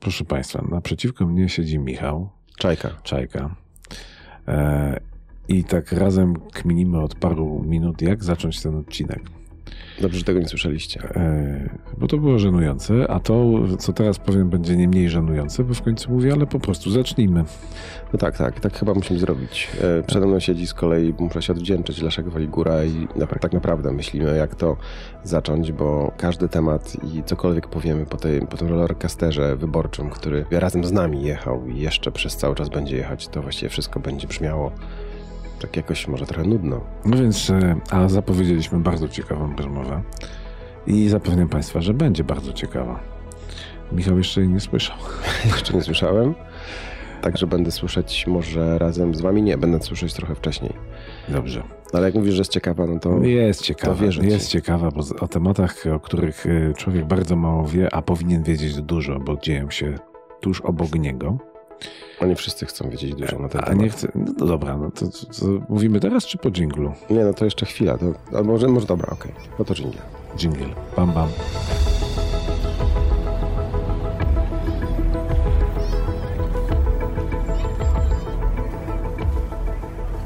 proszę Państwa, naprzeciwko mnie siedzi Michał. Czajka. Czajka. E, I tak razem kminimy od paru minut, jak zacząć ten odcinek. Dobrze, że tego nie słyszeliście. E, bo to było żenujące, a to, co teraz powiem, będzie nie mniej żenujące, bo w końcu mówię, ale po prostu zacznijmy. No tak, tak, tak chyba musimy zrobić. E, przede mną siedzi z kolei, muszę się odwdzięczyć, Leszek Waligura i tak naprawdę myślimy, jak to zacząć, bo każdy temat i cokolwiek powiemy po, tej, po tym rollercasterze wyborczym, który razem z nami jechał i jeszcze przez cały czas będzie jechać, to właściwie wszystko będzie brzmiało tak jakoś może trochę nudno. No więc, e, a zapowiedzieliśmy bardzo ciekawą rozmowę i zapewniam Państwa, że będzie bardzo ciekawa. Michał jeszcze jej nie słyszał. jeszcze nie słyszałem. Także będę słyszeć może razem z wami. Nie, będę słyszeć trochę wcześniej. Dobrze. Ale jak mówisz, że jest ciekawa, no to. Jest ciekawa. To wierzę jest ci. ciekawa, bo o tematach, o których e, człowiek bardzo mało wie, a powinien wiedzieć dużo, bo dzieją się tuż obok niego. Oni wszyscy chcą wiedzieć dużo na ten a temat. nie chcę. No, dobra, no to, to, to mówimy teraz czy po dżinglu? Nie, no to jeszcze chwila. To, a może, może dobra, okej. Okay. No to dżingiel. Dżingiel. Bam, bam.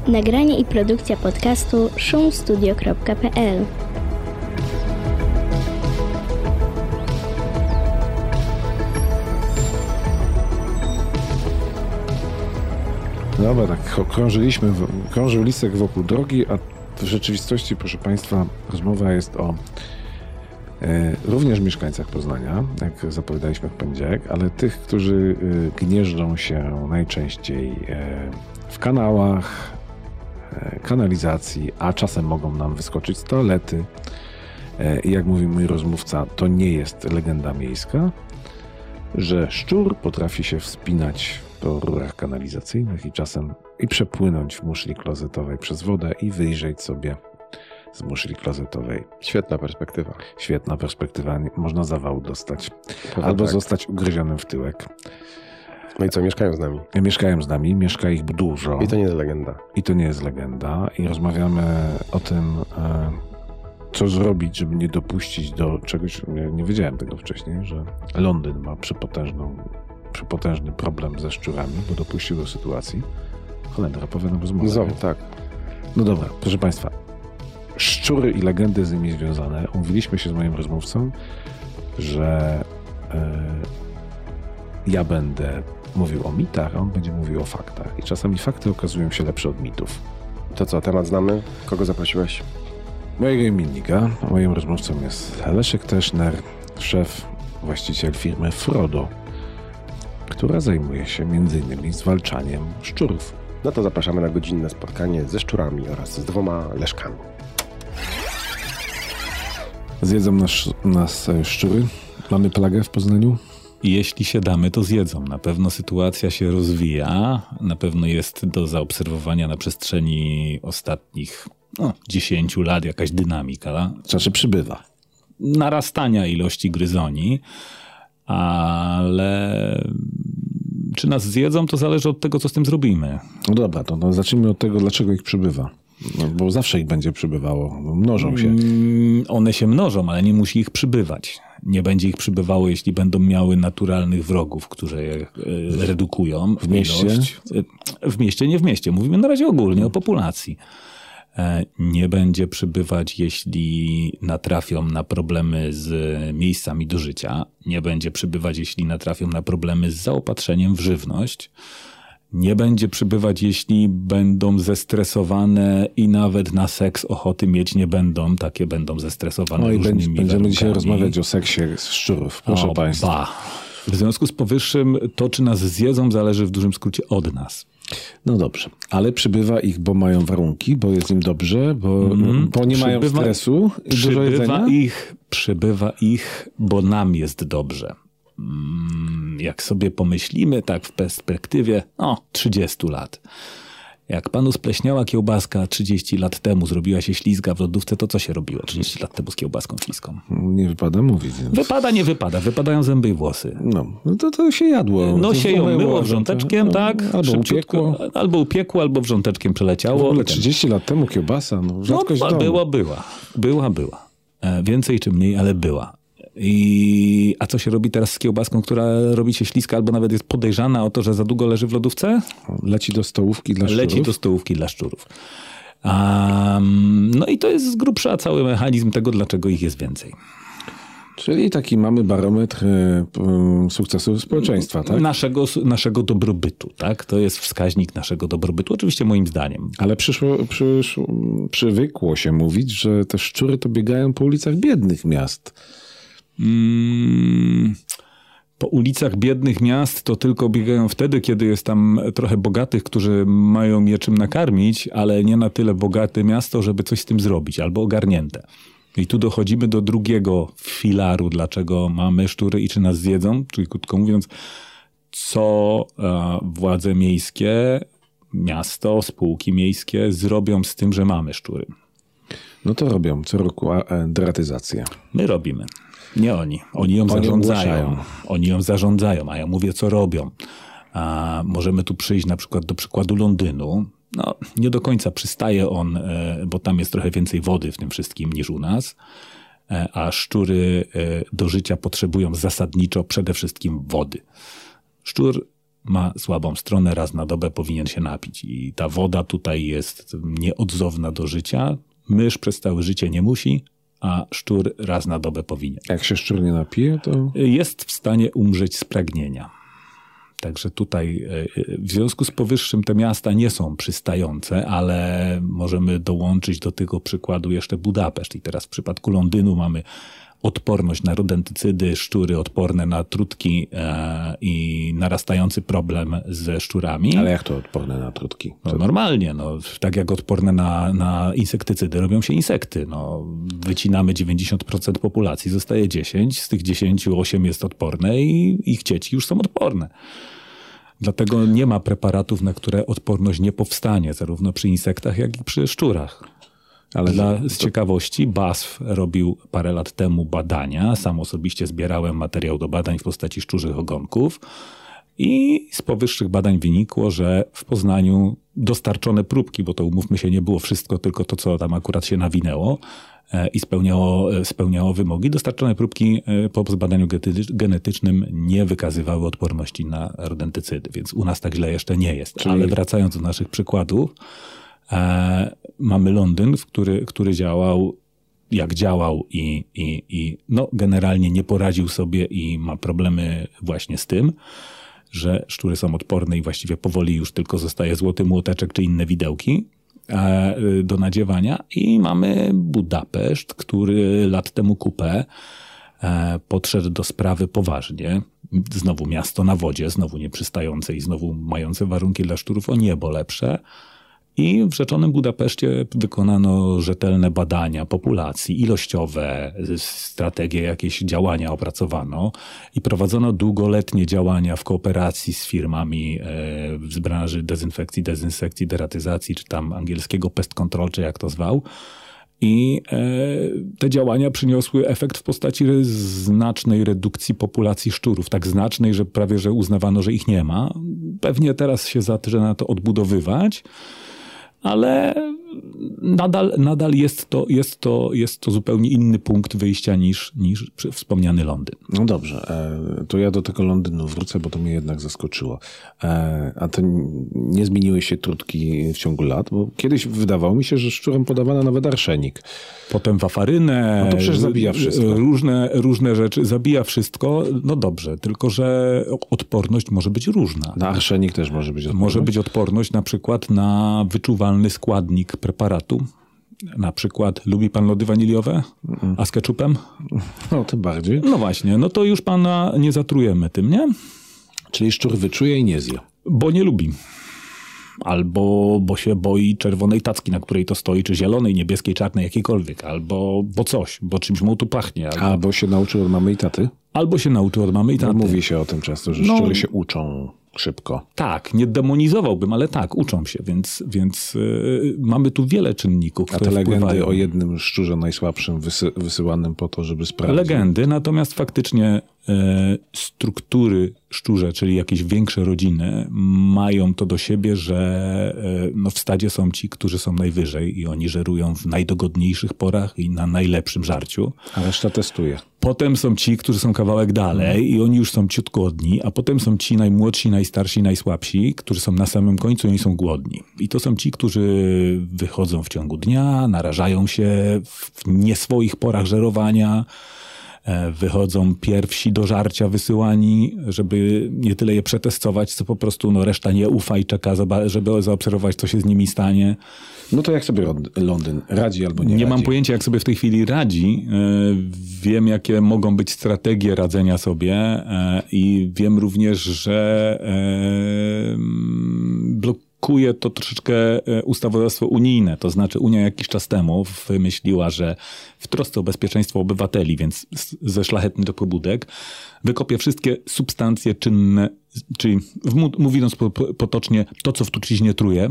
Nagranie i produkcja podcastu szumstudio.pl Dobra, tak krążyliśmy, krążył lisek wokół drogi, a w rzeczywistości, proszę Państwa, rozmowa jest o e, również mieszkańcach Poznania, jak zapowiadaliśmy w poniedziałek, ale tych, którzy e, gnieżdżą się najczęściej e, w kanałach, e, kanalizacji, a czasem mogą nam wyskoczyć z toalety. E, I jak mówi mój rozmówca, to nie jest legenda miejska, że szczur potrafi się wspinać po rurach kanalizacyjnych i czasem i przepłynąć w muszli klozetowej przez wodę i wyjrzeć sobie z muszli klozetowej. Świetna perspektywa. Świetna perspektywa. Można zawał dostać. Albo tak. zostać ugryzionym w tyłek. No i co, mieszkają z nami? Mieszkają z nami, mieszka ich dużo. I to nie jest legenda. I to nie jest legenda. I rozmawiamy o tym, co zrobić, żeby nie dopuścić do czegoś. Nie, nie wiedziałem tego wcześniej, że Londyn ma przepotężną przepotężny problem ze szczurami, bo dopuścił do sytuacji. Holendra opowiadam rozmowę. Znowu, tak. No dobra, proszę Państwa. Szczury i legendy z nimi związane. Umówiliśmy się z moim rozmówcą, że yy, ja będę mówił o mitach, a on będzie mówił o faktach. I czasami fakty okazują się lepsze od mitów. To co, temat znamy? Kogo zaprosiłeś? Mojego imiennika. Moim rozmówcą jest Leszek Teschner, szef, właściciel firmy Frodo która zajmuje się m.in. zwalczaniem szczurów. No to zapraszamy na godzinne spotkanie ze szczurami oraz z dwoma leszkami. Zjedzą nas, nas szczury? Mamy plagę w Poznaniu? Jeśli się damy, to zjedzą. Na pewno sytuacja się rozwija. Na pewno jest do zaobserwowania na przestrzeni ostatnich no, 10 lat jakaś dynamika. Znaczy przybywa. Narastania ilości gryzoni ale czy nas zjedzą, to zależy od tego, co z tym zrobimy. No dobra, to no, zacznijmy od tego, dlaczego ich przybywa. No, bo zawsze ich będzie przybywało, mnożą się. Mm, one się mnożą, ale nie musi ich przybywać. Nie będzie ich przybywało, jeśli będą miały naturalnych wrogów, którzy je redukują. W mieście? Ilość. W mieście, nie w mieście. Mówimy na razie ogólnie o populacji nie będzie przybywać, jeśli natrafią na problemy z miejscami do życia, nie będzie przybywać, jeśli natrafią na problemy z zaopatrzeniem w żywność, nie będzie przybywać, jeśli będą zestresowane i nawet na seks ochoty mieć nie będą, takie będą zestresowane. No i różnymi będziemy warunkami. dzisiaj rozmawiać o seksie z szczurów, proszę o, Państwa. Ba. W związku z powyższym, to czy nas zjedzą, zależy w dużym skrócie od nas. No dobrze, ale przybywa ich, bo mają warunki, bo jest im dobrze, bo, mm, bo nie mają stresu przybywa jedzenia? ich, przybywa ich, bo nam jest dobrze. Mm, Jak sobie pomyślimy tak w perspektywie, no 30 lat. Jak panu spleśniała kiełbaska 30 lat temu, zrobiła się ślizga w lodówce, to co się robiło 30 lat temu z kiełbaską śliską? Nie wypada mówić. Więc... Wypada, nie wypada, wypadają zęby i włosy. No, no to, to się jadło. No To się ją myło wrząteczkiem, no, tak? Albo szybciutko. upiekło. Albo upiekło, albo wrząteczkiem W przeleciało. ogóle Ten- 30 lat temu kiełbasa, no rzadkość no, domu. była, była. Była, była. E, Więcej czy mniej, ale była. I, a co się robi teraz z kiełbaską, która robi się śliska albo nawet jest podejrzana o to, że za długo leży w lodówce? Leci do stołówki dla szczurów. Leci do stołówki dla szczurów. Um, no i to jest z grubsza cały mechanizm tego, dlaczego ich jest więcej. Czyli taki mamy barometr e, sukcesu społeczeństwa, tak? Naszego, naszego dobrobytu, tak? To jest wskaźnik naszego dobrobytu, oczywiście moim zdaniem. Ale przyszło, przyszło, przywykło się mówić, że te szczury to biegają po ulicach biednych miast. Mm, po ulicach biednych miast to tylko biegają wtedy, kiedy jest tam trochę bogatych, którzy mają je czym nakarmić, ale nie na tyle bogate miasto, żeby coś z tym zrobić, albo ogarnięte. I tu dochodzimy do drugiego filaru, dlaczego mamy szczury i czy nas zjedzą, czyli krótko mówiąc, co e, władze miejskie, miasto, spółki miejskie zrobią z tym, że mamy szczury. No to robią co roku e, deratyzację. My robimy. Nie oni. Oni ją Oni zarządzają. ogłaszają. Oni ją zarządzają, a ja mówię, co robią. A możemy tu przyjść na przykład do przykładu Londynu. No, nie do końca przystaje on, e, bo tam jest trochę więcej wody w tym wszystkim niż u nas. E, A szczury do życia potrzebują zasadniczo przede wszystkim wody. Szczur ma słabą stronę, raz na dobę powinien się napić. I ta woda tutaj jest nieodzowna do życia. Mysz przez całe życie nie musi, a szczur raz na dobę powinien. Jak się szczur nie napije, to Jest w stanie umrzeć z pragnienia. Także tutaj e, e, w związku z powyższym te miasta nie są przystające, ale możemy dołączyć do tego przykładu jeszcze Budapeszt. I teraz w przypadku Londynu mamy odporność na rodentycydy, szczury odporne na trutki e, i narastający problem ze szczurami. ale jak to odporne na trutki? No, To, normalnie, no, tak jak odporne na, na insektycydy robią się insekty. No, wycinamy 90% populacji, zostaje 10, z tych 10 8 jest odporne i ich dzieci już są odporne. Dlatego nie ma preparatów, na które odporność nie powstanie, zarówno przy insektach, jak i przy szczurach. Ale Dla, z ciekawości BASF robił parę lat temu badania. Sam osobiście zbierałem materiał do badań w postaci szczurzych ogonków. I z powyższych badań wynikło, że w Poznaniu dostarczone próbki, bo to umówmy się, nie było wszystko, tylko to, co tam akurat się nawinęło e, i spełniało, e, spełniało wymogi, dostarczone próbki e, po zbadaniu genetycznym nie wykazywały odporności na rodentycydy, więc u nas tak źle jeszcze nie jest. Ale wracając do naszych przykładów, e, mamy Londyn, w który, który działał jak działał i, i, i no, generalnie nie poradził sobie i ma problemy właśnie z tym, że szczury są odporne i właściwie powoli już tylko zostaje złoty młoteczek czy inne widełki e, do nadziewania. I mamy Budapeszt, który lat temu kupę e, podszedł do sprawy poważnie. Znowu miasto na wodzie, znowu nieprzystające i znowu mające warunki dla szczurów o niebo lepsze. I w rzeczonym Budapeszcie wykonano rzetelne badania populacji, ilościowe, strategie, jakieś działania opracowano i prowadzono długoletnie działania w kooperacji z firmami e, z branży dezynfekcji, dezynsekcji, deratyzacji, czy tam angielskiego pest control, czy jak to zwał. I e, te działania przyniosły efekt w postaci znacznej redukcji populacji szczurów. Tak znacznej, że prawie że uznawano, że ich nie ma. Pewnie teraz się zaczyna to odbudowywać ale nadal, nadal jest, to, jest, to, jest to zupełnie inny punkt wyjścia niż, niż wspomniany Londyn. No dobrze, e, to ja do tego Londynu wrócę, bo to mnie jednak zaskoczyło. E, A to nie zmieniły się trutki w ciągu lat, bo kiedyś wydawało mi się, że szczurom podawano nawet arszenik. Potem wafarynę. No to przecież zabija wszystko. Różne, różne rzeczy. Zabija wszystko. No dobrze, tylko że odporność może być różna. Na arszenik też może być odporny. Może być odporność na przykład na wyczuwalny składnik preparatu. Na przykład, lubi pan lody waniliowe? A z ketchupem? No, tym bardziej. No właśnie, no to już pana nie zatrujemy tym, nie? Czyli szczur wyczuje i nie zje. Bo nie lubi. Albo bo się boi czerwonej tacki, na której to stoi, czy zielonej, niebieskiej, czarnej, jakiejkolwiek. Albo bo coś, bo czymś mu tu pachnie. Albo, A, bo się nauczył od mamy i taty? albo się nauczył od mamy i taty. mówi się o tym często, że No. szczury się uczą szybko. Tak, nie demonizowałbym, ale tak, uczą się, więc, więc yy, mamy tu wiele czynników, A które te legendy wpływają. o jednym szczurze najsłabszym wysy, wysyłanym po to, żeby sprawdzić. Legendy, natomiast faktycznie struktury szczurze, czyli jakieś większe rodziny, mają to do siebie, że e, no, w stadzie są ci, którzy są najwyżej i oni żerują w najdogodniejszych porach i na najlepszym żarciu. A reszta testuje. Potem są ci, którzy są kawałek dalej i oni już są ciut głodni, a potem są ci najmłodsi, najstarsi, najsłabsi, którzy są na samym końcu i oni są głodni. I to są ci, którzy wychodzą w ciągu dnia, narażają się w nie swoich porach żerowania, e, wychodzą pierwsi do żarcia wysyłani, żeby nie tyle je przetestować, co po prostu no, reszta nie ufa i czeka, żeby zaobserwować, co się z nimi stanie. No to jak sobie Londyn radzi albo nie, Nie radzi? mam pojęcia, jak sobie w tej chwili radzi. E, Wiem, jakie mogą być strategie radzenia sobie e, i wiem również, że e, mm, blokuje to troszeczkę e, ustawodawstwo unijne. To znaczy Unia jakiś czas temu wymyśliła, że w trosce o bezpieczeństwo obywateli, więc ze szlachetnych pobudek, wykopie wszystkie substancje czynne, czyli w- mówiąc po- po- potocznie, to, co w truciznie truje.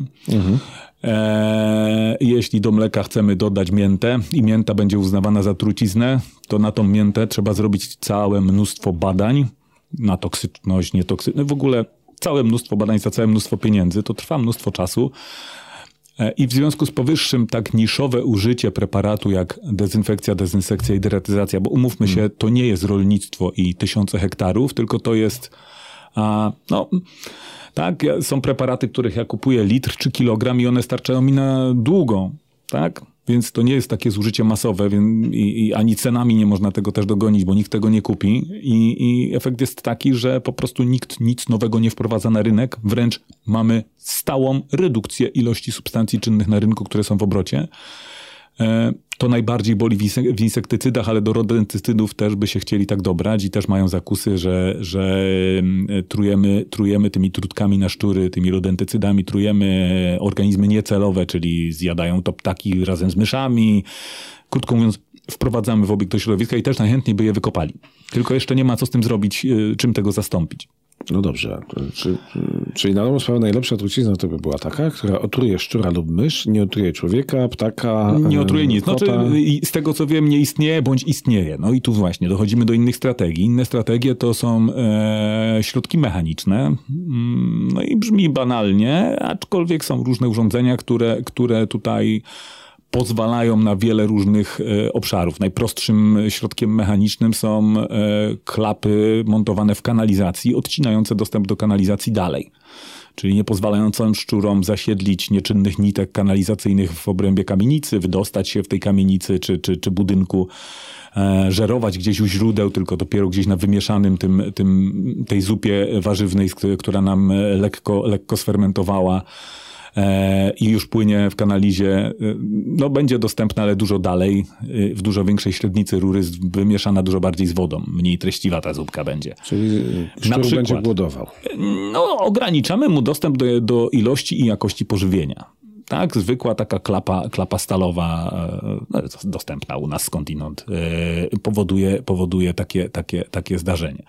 E, jeśli do mleka chcemy dodać miętę i mięta będzie uznawana za truciznę, to na tą miętę trzeba zrobić całe mnóstwo badań na toksyczność, nietoksyczność, w ogóle całe mnóstwo badań za całe mnóstwo pieniędzy. To trwa mnóstwo czasu. E, I w związku z powyższym tak niszowe użycie preparatu jak dezynfekcja, dezynsekcja i deratyzacja, bo umówmy się, to nie jest rolnictwo i tysiące hektarów, tylko to jest a, no, tak, są preparaty, których ja kupuję litr czy kilogram i one starczają mi na długo, tak? Więc to nie jest takie zużycie masowe, więc i, i ani cenami nie można tego też dogonić, bo nikt tego nie kupi. I, I efekt jest taki, że po prostu nikt nic nowego nie wprowadza na rynek, wręcz mamy stałą redukcję ilości substancji czynnych na rynku, które są w obrocie. To najbardziej boli w insek- w insektycydach, ale do rodentycydów też by się chcieli tak dobrać i też mają zakusy, że, że mm, trujemy, trujemy tymi trutkami na szczury, tymi rodentycydami, trujemy organizmy niecelowe, czyli zjadają to ptaki razem z myszami. Krótko mówiąc, wprowadzamy w obieg do środowiska i też najchętniej by je wykopali. Tylko jeszcze nie ma co z tym zrobić, y, czym tego zastąpić. No dobrze. Czy, czyli na dobrą sprawę najlepsza trucizna to by była taka, która otruje szczura lub mysz, nie otruje człowieka, ptaka, Nie otruje nic. Znaczy, kota. z tego co wiem, nie istnieje bądź istnieje. No i tu właśnie dochodzimy do innych strategii. Inne strategie to są e, środki mechaniczne. Mm, No i brzmi banalnie, aczkolwiek są różne urządzenia, które, które tutaj pozwalają na wiele różnych e, obszarów. Najprostszym środkiem mechanicznym są e, klapy montowane w kanalizacji, odcinające dostęp do kanalizacji dalej. Czyli nie pozwalającą szczurom zasiedlić nieczynnych nitek kanalizacyjnych w obrębie kamienicy, wydostać się w tej kamienicy czy, czy, czy budynku, e, żerować gdzieś u źródeł, tylko dopiero gdzieś na wymieszanym tym, tym, tej zupie warzywnej, która nam lekko, lekko sfermentowała i już płynie w kanalizie, e, no będzie dostępna, ale dużo dalej, e, w dużo większej średnicy rury, wymieszana dużo bardziej z wodą. Mniej treściwa ta zupka będzie. Czyli e, szczur przykład. będzie głodował. No, ograniczamy mu dostęp do, do ilości i jakości pożywienia. Tak, zwykła taka klapa, klapa stalowa, e, no, dostępna u nas skądinąd, e, powoduje, powoduje takie, takie, takie zdarzenie.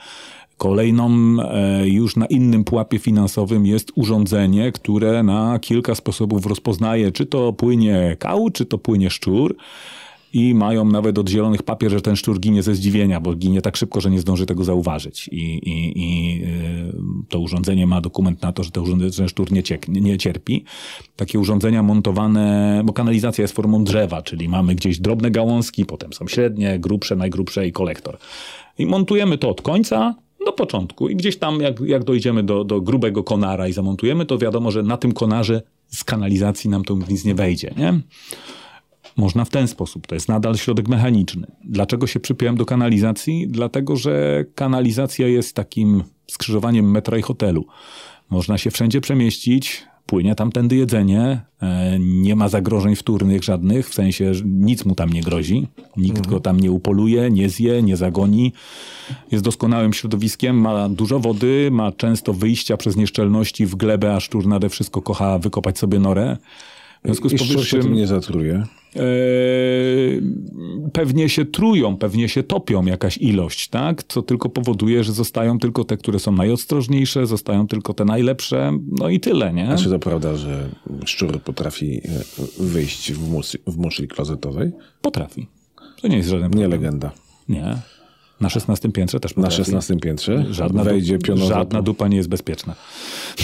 Kolejną, e, już na innym pułapie finansowym jest urządzenie, które na kilka sposobów rozpoznaje, czy to płynie kał, czy to płynie szczur. I mają nawet od zielonych papier, że ten szczur ginie ze zdziwienia, bo ginie tak szybko, że nie zdąży tego zauważyć. I, i, i y, to urządzenie ma dokument na to, że ten szczur nie, ciek, nie cierpi. Takie urządzenia montowane, bo kanalizacja jest formą drzewa, czyli mamy gdzieś drobne gałązki, potem są średnie, grubsze, najgrubsze i kolektor. I montujemy to od końca do początku. I gdzieś tam, jak, jak dojdziemy do, do grubego konara i zamontujemy, to wiadomo, że na tym konarze z kanalizacji nam to nic nie wejdzie, nie? Można w ten sposób. To jest nadal środek mechaniczny. Dlaczego się przypiąłem do kanalizacji? Dlatego, że kanalizacja jest takim skrzyżowaniem metra i hotelu. Można się wszędzie przemieścić, płynie tamtędy jedzenie, e, nie ma zagrożeń wtórnych żadnych, w sensie nic mu tam nie grozi, nikt go tam nie upoluje, nie zje, nie zagoni. Jest doskonałym środowiskiem, ma dużo wody, ma często wyjścia przez nieszczelności w glebę, a szczur nade wszystko kocha wykopać sobie norę. W związku z się powyższym... tym nie zatruje. Pewnie się trują, pewnie się topią jakaś ilość, tak? Co tylko powoduje, że zostają tylko te, które są najostrożniejsze, zostają tylko te najlepsze, no i tyle, nie? Czy to prawda, że szczur potrafi e, wyjść w, mus, w muszli klozetowej? Potrafi. To nie jest żaden Nie problem. legenda. Nie. Na 16 piętrze też Na potrafi. 16 piętrze Żadna, wejdzie pionowo. żadna dupa nie jest bezpieczna.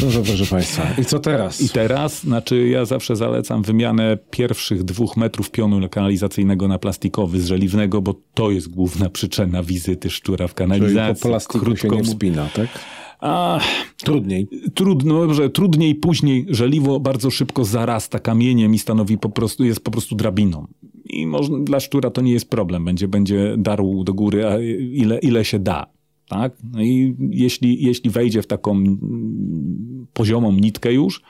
Dobrze, proszę Państwa. I co teraz? I teraz, znaczy ja zawsze zalecam wymianę pierwszych dwóch metrów pionu kanalizacyjnego na plastikowy z żeliwnego, bo to jest główna przyczyna wizyty szczura w Czyli kanalizacji. po plastiku się nie wspina, tak? A, Trudniej. trudno, że trudniej później żeliwo bardzo szybko zarasta kamieniem i stanowi po prostu, jest po prostu drabiną. I można, dla szczura to nie jest problem. Będzie, będzie darł do góry ile, ile się da. Tak? No i jeśli, jeśli wejdzie w taką mm, poziomą nitkę już,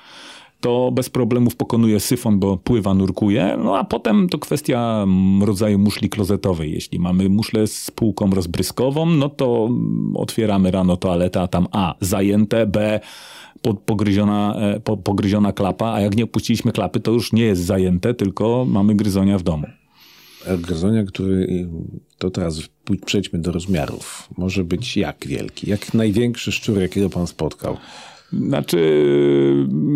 to bez problemów pokonuje syfon, bo pływa, nurkuje. No a potem to kwestia mm, rodzaju muszli klozetowej. Jeśli mamy muszlę z półką rozbryskową, no to mm, otwieramy rano toaletę, a tam A zajęte, B po- pogryziona, e, po, pogryziona klapa, a jak nie opuściliśmy klapy, to już nie jest zajęte, tylko mamy gryzonia w domu. Gryzonia, który... To teraz przejdźmy do rozmiarów. Może być jak wielki? Jak największy szczur, jakiego Pan spotkał? Znaczy,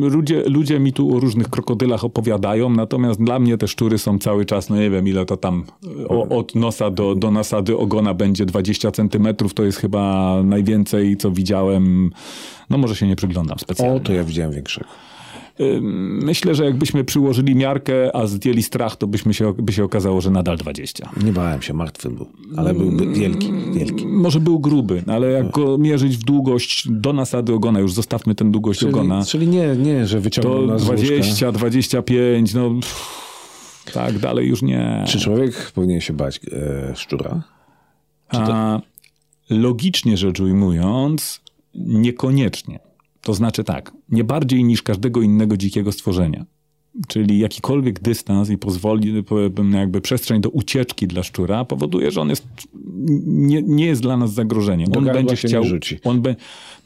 ludzie, ludzie mi tu o różnych krokodylach opowiadają, natomiast dla mnie te szczury są cały czas, no nie wiem ile to tam, o, od nosa do, do nasady ogona będzie 20 centymetrów, to jest chyba najwięcej, co widziałem. No może się nie przyglądam specjalnie. O, to ja widziałem większego. Myślę, że jakbyśmy przyłożyli miarkę, a zdjęli strach, to byśmy się, by się okazało, że nadal 20. Nie bałem się, martwy był. Ale byłby wielki, wielki. Może był gruby, ale jak go mierzyć w długość do nasady ogona, już zostawmy tę długość Czyli, ogona. czyli nie, nie, że wyciągnął To nas z łóżka. 20, 25, no pff, tak, dalej już nie. Czy człowiek powinien się bać e, szczura? A, logicznie rzecz ujmując, niekoniecznie. To znaczy tak, nie bardziej niż każdego innego dzikiego stworzenia. Czyli jakikolwiek dystans i pozwoli, jakby przestrzeń do ucieczki dla szczura powoduje, że on jest, nie, nie jest dla nas zagrożeniem. Do on będzie chciał. rzuci. On be,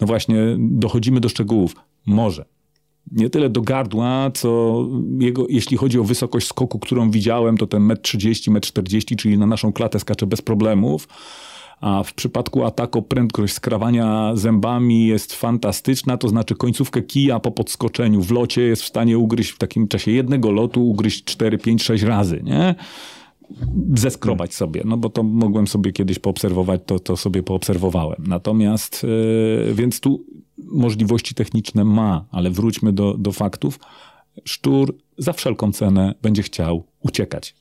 no właśnie, dochodzimy do szczegółów. Może. Nie tyle do gardła, co jego, jeśli chodzi o wysokość skoku, którą widziałem, to ten 1,30 m, 1,40 m, czyli na naszą klatę skacze bez problemów. A w przypadku ataku prędkość skrawania zębami jest fantastyczna, to znaczy końcówkę kija po podskoczeniu w locie jest w stanie ugryźć w takim czasie jednego lotu, ugryźć 4, 5, 6 razy, nie? Zeskrobać sobie, no bo to mogłem sobie kiedyś poobserwować, to, to sobie poobserwowałem. Natomiast, yy, więc tu możliwości techniczne ma, ale wróćmy do, do faktów. Szczur za wszelką cenę będzie chciał uciekać.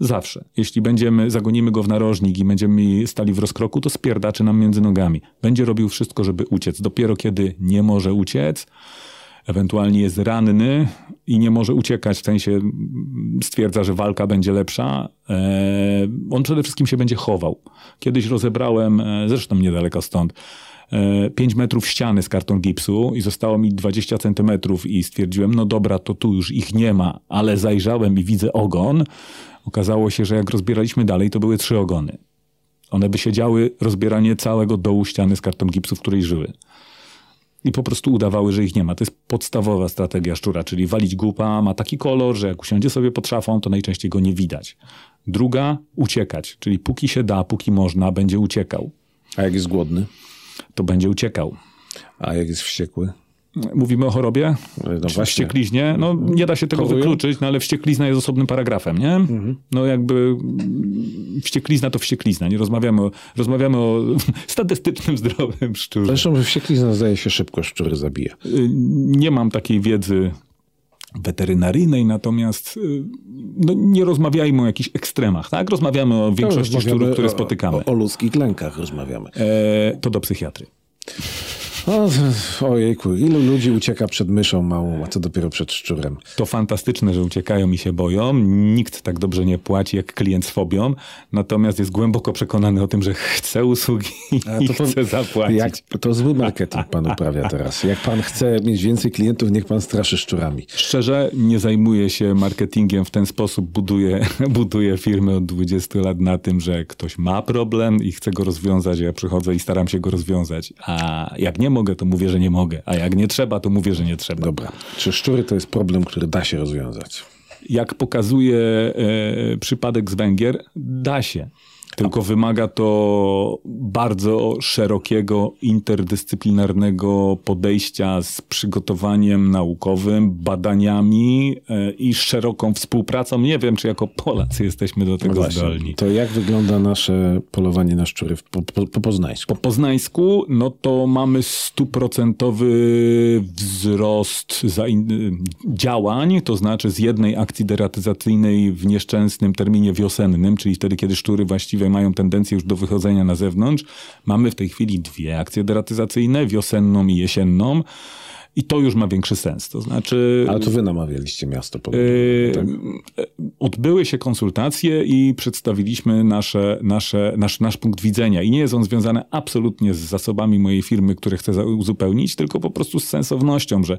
Zawsze. Jeśli będziemy, zagonimy go w narożnik i będziemy stali w rozkroku, to spierdaczy nam między nogami. Będzie robił wszystko, żeby uciec. Dopiero kiedy nie może uciec, ewentualnie jest ranny i nie może uciekać, w sensie stwierdza, że walka będzie lepsza, e, on przede wszystkim się będzie chował. Kiedyś rozebrałem, e, zresztą niedaleko stąd, 5 metrów ściany z karton gipsu i zostało mi 20 centymetrów i stwierdziłem, no dobra, to tu już ich nie ma, ale zajrzałem i widzę ogon. Okazało się, że jak rozbieraliśmy dalej, to były trzy ogony. One by siedziały rozbieranie całego dołu ściany z karton gipsu, w której żyły. I po prostu udawały, że ich nie ma. To jest podstawowa strategia szczura, czyli walić głupa, ma taki kolor, że jak usiądzie sobie pod szafą, to najczęściej go nie widać. Druga, uciekać, czyli póki się da, póki można, będzie uciekał. A jak jest głodny? To będzie uciekał. A jak jest wściekły? Mówimy o chorobie? No Czy właśnie. wściekliźnie? No nie da się tego wykluczyć, no ale wścieklizna jest osobnym paragrafem, nie? Mhm. No jakby wścieklizna to wścieklizna. Nie rozmawiamy o, rozmawiamy o statystycznym, zdrowym szczurze. Zresztą wścieklizna zdaje się szybko szczury zabija. Y, Nie mam takiej wiedzy weterynaryjnej, natomiast y, no, nie rozmawiajmy o jakichś ekstremach, tak? Rozmawiamy o większości Rozmawiamy szczurów, które spotykamy. O, o ludzkich lękach rozmawiamy. E, to do psychiatry. O, ojejku, ilu ludzi ucieka przed myszą małą, a co dopiero przed szczurem. To fantastyczne, że uciekają i się boją. Nikt tak dobrze nie płaci jak klient z fobią, natomiast jest głęboko przekonany o tym, że chce usługi i to chce zapłacić. Jak, to zły marketing pan uprawia teraz. Jak pan chce mieć więcej klientów, niech pan straszy szczurami. Szczerze, nie zajmuję się marketingiem w ten sposób. Buduję, buduję firmę od 20 lat na tym, że ktoś ma problem i chce go rozwiązać. Ja przychodzę i staram się go rozwiązać. A jak nie mogę, to mówię, że nie mogę. A jak nie trzeba, to mówię, że nie trzeba. Dobra. Czy szczury to jest problem, który da się rozwiązać? Jak pokazuje e, przypadek z Węgier, da się. Tylko wymaga to bardzo szerokiego, interdyscyplinarnego podejścia z przygotowaniem naukowym, badaniami e, i szeroką współpracą. Nie wiem, czy jako Polacy jesteśmy do tego No Właśnie. zdolni. To jak wygląda nasze polowanie na szczury po, po, po poznańsku? Po poznańsku, no to mamy stuprocentowy wzrost działań, to znaczy z jednej akcji deratyzacyjnej w nieszczęsnym terminie wiosennym, czyli wtedy, kiedy szczury właściwie mają tendencję już do wychodzenia na zewnątrz. Mamy w tej chwili dwie akcje deratyzacyjne, wiosenną i jesienną. I to już ma większy sens. To znaczy. Ale to wy namawialiście miasto. Yy, tak? Odbyły się konsultacje i przedstawiliśmy nasze, nasze, nasz, nasz punkt widzenia. I nie jest on związany absolutnie z zasobami mojej firmy, które chcę uzupełnić, tylko po prostu z sensownością, że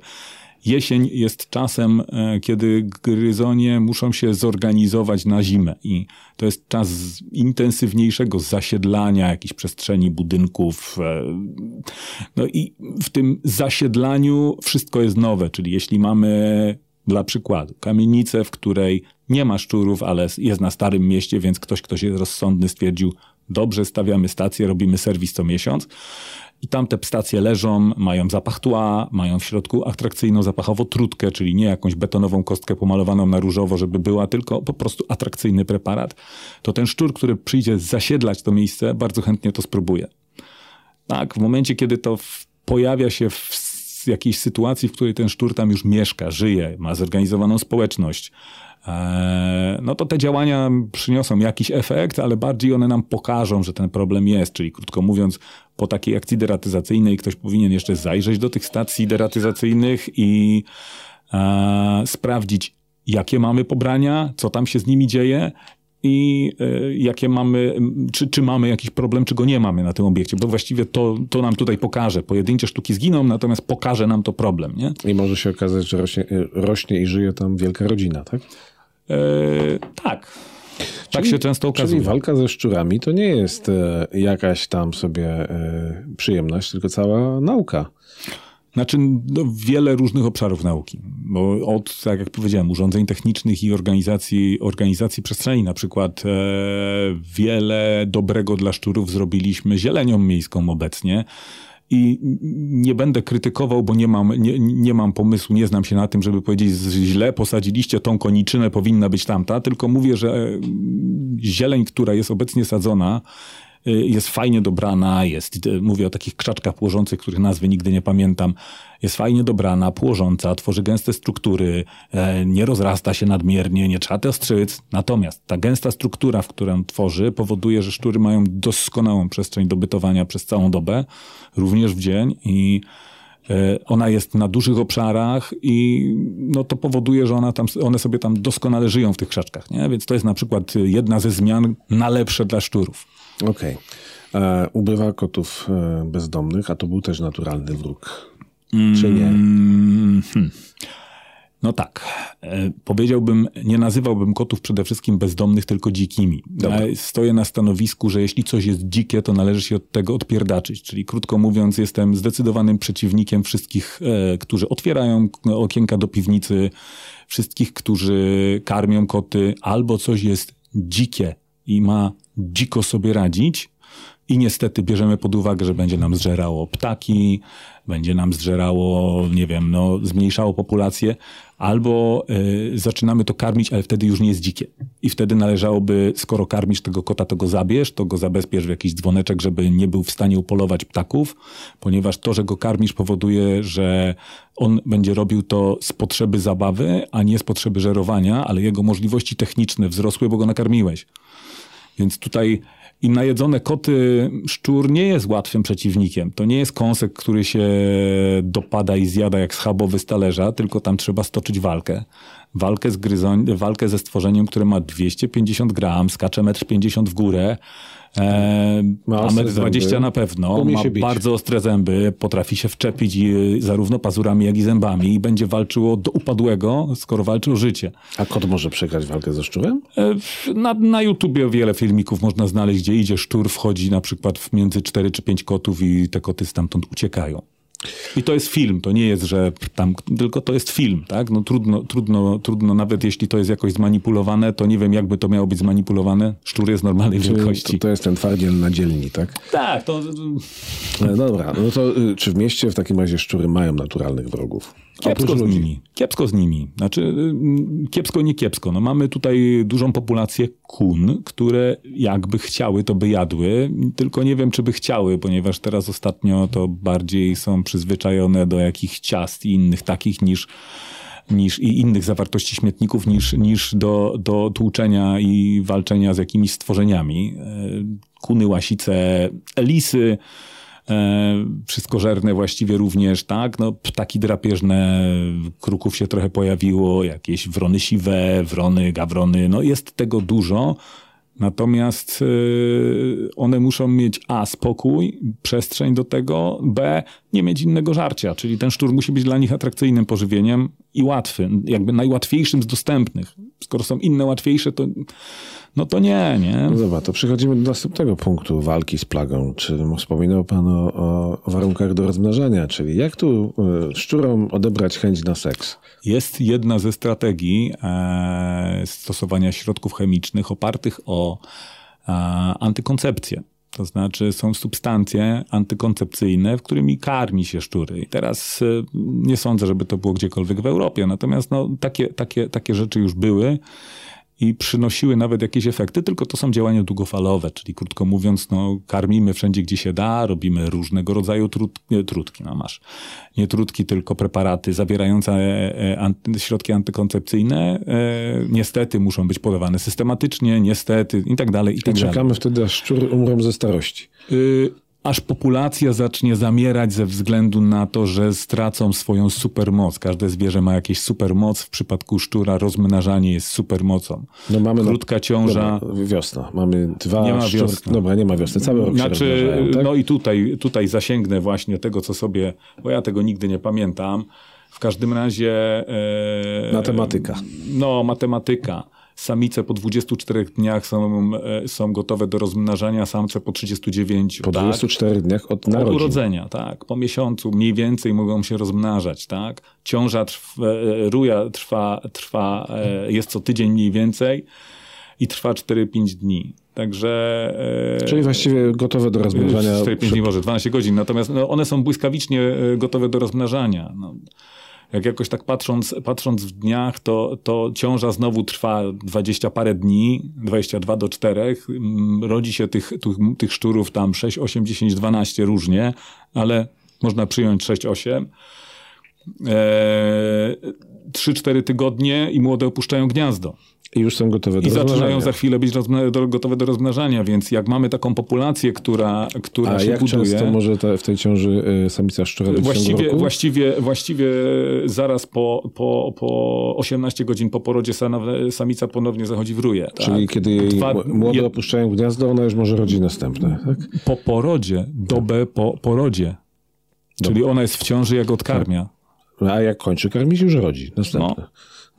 jesień jest czasem, e, kiedy gryzonie muszą się zorganizować na zimę. I to jest czas intensywniejszego zasiedlania jakichś przestrzeni, budynków. e, No i w tym zasiedlaniu wszystko jest nowe, czyli jeśli mamy dla przykładu kamienicę, w której nie ma szczurów, ale jest na starym mieście, więc ktoś, kto jest rozsądny, stwierdził, dobrze, stawiamy stację, robimy serwis co miesiąc. I tam te stacje leżą, mają zapach tła, mają w środku atrakcyjną zapachowo trutkę, czyli nie jakąś betonową kostkę pomalowaną na różowo, żeby była, tylko po prostu atrakcyjny preparat. To ten szczur, który przyjdzie zasiedlać to miejsce, bardzo chętnie to spróbuje. Tak, w momencie, kiedy to w, pojawia się w jakiejś sytuacji, w której ten szczur tam już mieszka, żyje, ma zorganizowaną społeczność, no to te działania przyniosą jakiś efekt, ale bardziej one nam pokażą, że ten problem jest. Czyli krótko mówiąc, po takiej akcji deratyzacyjnej ktoś powinien jeszcze zajrzeć do tych stacji deratyzacyjnych i e, sprawdzić, jakie mamy pobrania, co tam się z nimi dzieje i e, jakie mamy, czy, czy mamy jakiś problem, czy go nie mamy na tym obiekcie, bo właściwie to, to nam tutaj pokaże. Pojedyncze sztuki zginą, natomiast pokaże nam to problem, nie? I może się okazać, że rośnie, rośnie i żyje tam wielka rodzina, tak? E, tak. tak się często okazuje. Czyli walka ze szczurami to nie jest e, jakaś tam sobie e, przyjemność, tylko cała nauka. Znaczy, no, wiele różnych obszarów nauki. Bo od, tak jak powiedziałem, urządzeń technicznych i organizacji, organizacji przestrzeni, na przykład e, wiele dobrego dla szczurów zrobiliśmy zielenią miejską obecnie. I nie będę krytykował, bo nie mam, nie, nie mam pomysłu, nie znam się na tym, żeby powiedzieć, źle posadziliście tą koniczynę, powinna być tamta, tylko mówię, że e, zieleń, która jest obecnie sadzona, jest fajnie dobrana, jest, y, mówię o takich krzaczkach płożących, których nazwy nigdy nie pamiętam, jest fajnie dobrana, płożąca, tworzy gęste struktury, e, nie rozrasta się nadmiernie, nie trzeba ostrzyc. Natomiast ta gęsta struktura, w którą tworzy, powoduje, że szczury mają doskonałą przestrzeń do bytowania przez całą dobę, również w dzień i e, ona jest na dużych obszarach i no, to powoduje, że ona tam, one sobie tam doskonale żyją w tych krzaczkach. Nie? Więc to jest na przykład jedna ze zmian na lepsze dla szczurów. Okej. E, Ubywa kotów e, bezdomnych, a to był też naturalny wróg. Czy nie? Mm, hmm. No tak. E, Powiedziałbym, nie nazywałbym kotów przede wszystkim bezdomnych, tylko dzikimi. Ja stoję na stanowisku, że jeśli coś jest dzikie, to należy się od tego odpierdaczyć. Czyli krótko mówiąc, jestem zdecydowanym przeciwnikiem wszystkich, e, którzy otwierają okienka do piwnicy, wszystkich, którzy karmią koty, albo coś jest dzikie i ma dziko sobie radzić, i niestety bierzemy pod uwagę, że będzie nam zżerało ptaki, będzie nam zżerało, nie wiem, no, zmniejszało populację, albo y, zaczynamy to karmić, ale wtedy już nie jest dzikie. I wtedy należałoby, skoro karmisz tego kota, to go zabierz, to go zabezpiecz w jakiś dzwoneczek, żeby nie był w stanie upolować ptaków, ponieważ to, że go karmisz powoduje, że on będzie robił to z potrzeby zabawy, a nie z potrzeby żerowania, ale jego możliwości techniczne wzrosły, bo go nakarmiłeś. Więc tutaj i najedzone koty, szczur nie jest łatwym przeciwnikiem. To nie jest kąsek, który się dopada i zjada jak schabowy z talerza, tylko tam trzeba stoczyć walkę. Walkę, z gryzoń, walkę ze stworzeniem, które ma 250 gram, skacze 1,50 m w górę, e, Ma a ostre 1,20 zęby. na pewno, ma bardzo ostre zęby, potrafi się wczepić i, zarówno pazurami, jak i zębami i będzie walczyło do upadłego, skoro walczy o życie. A kot może przegrać walkę ze szczurem? E, Na, na YouTubie wiele filmików można znaleźć, gdzie idzie szczur, wchodzi na przykład w między 4 czy 5 kotów i te koty stamtąd uciekają. I to jest film, to nie jest, że tam, tylko to jest film, tak? No trudno, trudno, trudno, nawet jeśli to jest jakoś zmanipulowane, to nie wiem, jakby to miało być zmanipulowane. Szczur jest normalnej Czyli wielkości. To, to jest ten twardziel na dzielni, tak? Tak, to No dobra, no to y, czy w mieście w takim razie szczury mają naturalnych wrogów? Kiepsko z nimi. Kiepsko z nimi. Znaczy, y, kiepsko, nie kiepsko. No mamy tutaj dużą populację kun, które jakby chciały, to by jadły, tylko nie wiem, czy by chciały, ponieważ teraz ostatnio to bardziej są przyzwyczajone do jakichś ciast i innych takich niż niż i innych zawartości śmietników niż, niż do, do tłuczenia i walczenia z jakimiś stworzeniami. E, Kuny, łasice, lisy, wszystkożerne właściwie również, tak? No, ptaki drapieżne, kruków się trochę pojawiło, jakieś wrony siwe, wrony, gawrony, no jest tego dużo. Natomiast y, one muszą mieć A, spokój, przestrzeń do tego, B, nie mieć innego żarcia, czyli ten szczur musi być dla nich atrakcyjnym pożywieniem i łatwy, jakby najłatwiejszym z dostępnych. Skoro są inne łatwiejsze, to no to nie, nie. No dobra, to przechodzimy do następnego punktu walki z plagą. Czy wspominał Pan o, o warunkach do rozmnażania, czyli jak tu y, szczurom odebrać chęć na seks? Jest jedna ze strategii e, stosowania środków chemicznych opartych o e, antykoncepcję. To znaczy są substancje antykoncepcyjne, w którymi karmi się szczury. I teraz e, nie sądzę, żeby to było gdziekolwiek w Europie, natomiast no, takie, takie, takie rzeczy już były i przynosiły nawet jakieś efekty, tylko to są działania długofalowe, czyli krótko mówiąc, no, karmimy wszędzie, gdzie się da, robimy różnego rodzaju trud, nie, trutki, no masz, nie trutki, tylko preparaty zawierające e, e, anty, środki antykoncepcyjne. E, niestety muszą być podawane systematycznie, niestety i tak dalej, i I tak dalej. czekamy wtedy, aż szczury umrą ze starości. Y, aż populacja zacznie zamierać ze względu na to, że stracą swoją supermoc. Każde zwierzę ma jakieś supermoc. W przypadku szczura rozmnażanie jest supermocą. No mamy Krótka ciąża. Dobra, wiosna. Mamy dwa Nie ma szczur- wiosny. Dobra, nie ma wiosny. Cały rok Znaczy, tak? no i tutaj, tutaj zasięgnę właśnie tego, co sobie, bo ja tego nigdy nie pamiętam. W każdym razie. E, Matematyka. No, matematyka. Samice po 24 dniach są, e, są gotowe do rozmnażania, samce po 39. Po tak? 24 dniach od Od narodzin. urodzenia, tak. Po miesiącu mniej więcej mogą się rozmnażać, tak. Ciąża trwa, e, ruja trwa, trwa, e, jest co tydzień mniej więcej i trwa 4-5 dni. Także... Czyli właściwie gotowe do rozmnażania. 4-5 dni może, 12 godzin. Natomiast no, one są błyskawicznie gotowe do rozmnażania. No. Jak jakoś tak patrząc, patrząc w dniach, to, to ciąża znowu trwa 20 parę dni, 22 do 4. Mm, Rodzi się tych, tych, tych szczurów tam 6, 8, 10, 12 różnie, ale można przyjąć 6, 8. Eee, 3-4 tygodnie i młode opuszczają gniazdo. I już są gotowe do I zaczynają za chwilę być do, gotowe do rozmnażania, więc jak mamy taką populację, która, która A się jak buduje... często może ta, w tej ciąży y, samica szczura być Właściwie, roku? właściwie, właściwie zaraz po, po, po 18 godzin po porodzie samica ponownie zachodzi w ruję. Tak? Czyli kiedy jej Dwa- młode je- opuszczają gniazdo, ona już może rodzi następne. Tak? Po porodzie, dobę po porodzie. Czyli ona jest w ciąży, jak odkarmia. No, A jak kończy karmić, już rodzi następne.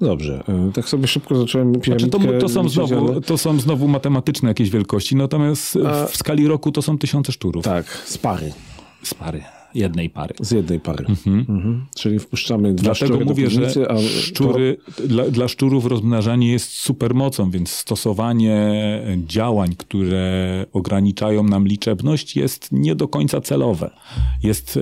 Dobrze. Y, Tak sobie szybko zacząłem No. Znaczy to, to, są liczyć, znowu, ale- to są znowu matematyczne jakieś wielkości, natomiast A- w skali roku to są tysiące szczurów. Tak, z pary. Z pary, jednej pary. Z jednej pary. Mhm. Czyli wpuszczamy dwa Dlatego szczury mówię, że piwnicy, a szczury, dla, dla szczurów rozmnażanie jest supermocą, więc stosowanie działań, które ograniczają nam liczebność jest nie do końca celowe. Jest e,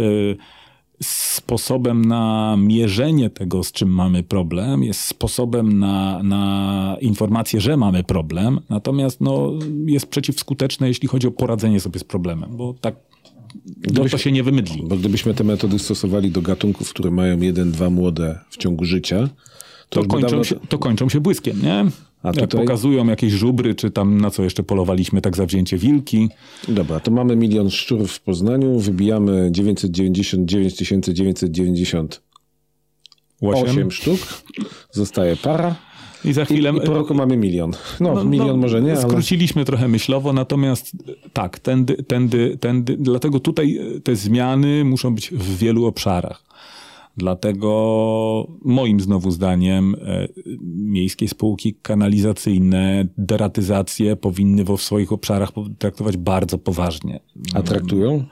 sposobem na mierzenie tego, z czym mamy problem, jest sposobem na, na informację, że mamy problem, natomiast no, jest przeciwskuteczne, jeśli chodzi o poradzenie sobie z problemem, bo tak no, to się nie wymydli. Bo gdybyśmy te metody stosowali do gatunków, które mają jeden, dwa młode w ciągu życia, to, to kończą, dawno- się, to kończą się błyskiem, nie? A Jak tutaj- pokazują jakieś żubry, czy tam na co jeszcze polowaliśmy, tak zawzięcie wilki. Dobra, to mamy milion szczurów w Poznaniu, wybijamy 999 998 Łosiem. sztuk, zostaje para I za i, chwilę... i po roku mamy milion. No, milion może nie, ale Skróciliśmy trochę myślowo, natomiast tak, tędy, tędy, tędy, dlatego tutaj te zmiany muszą być w wielu obszarach. Dlatego moim znowu zdaniem e, miejskie spółki kanalizacyjne, deratyzację powinny w swoich obszarach traktować bardzo poważnie. a traktują?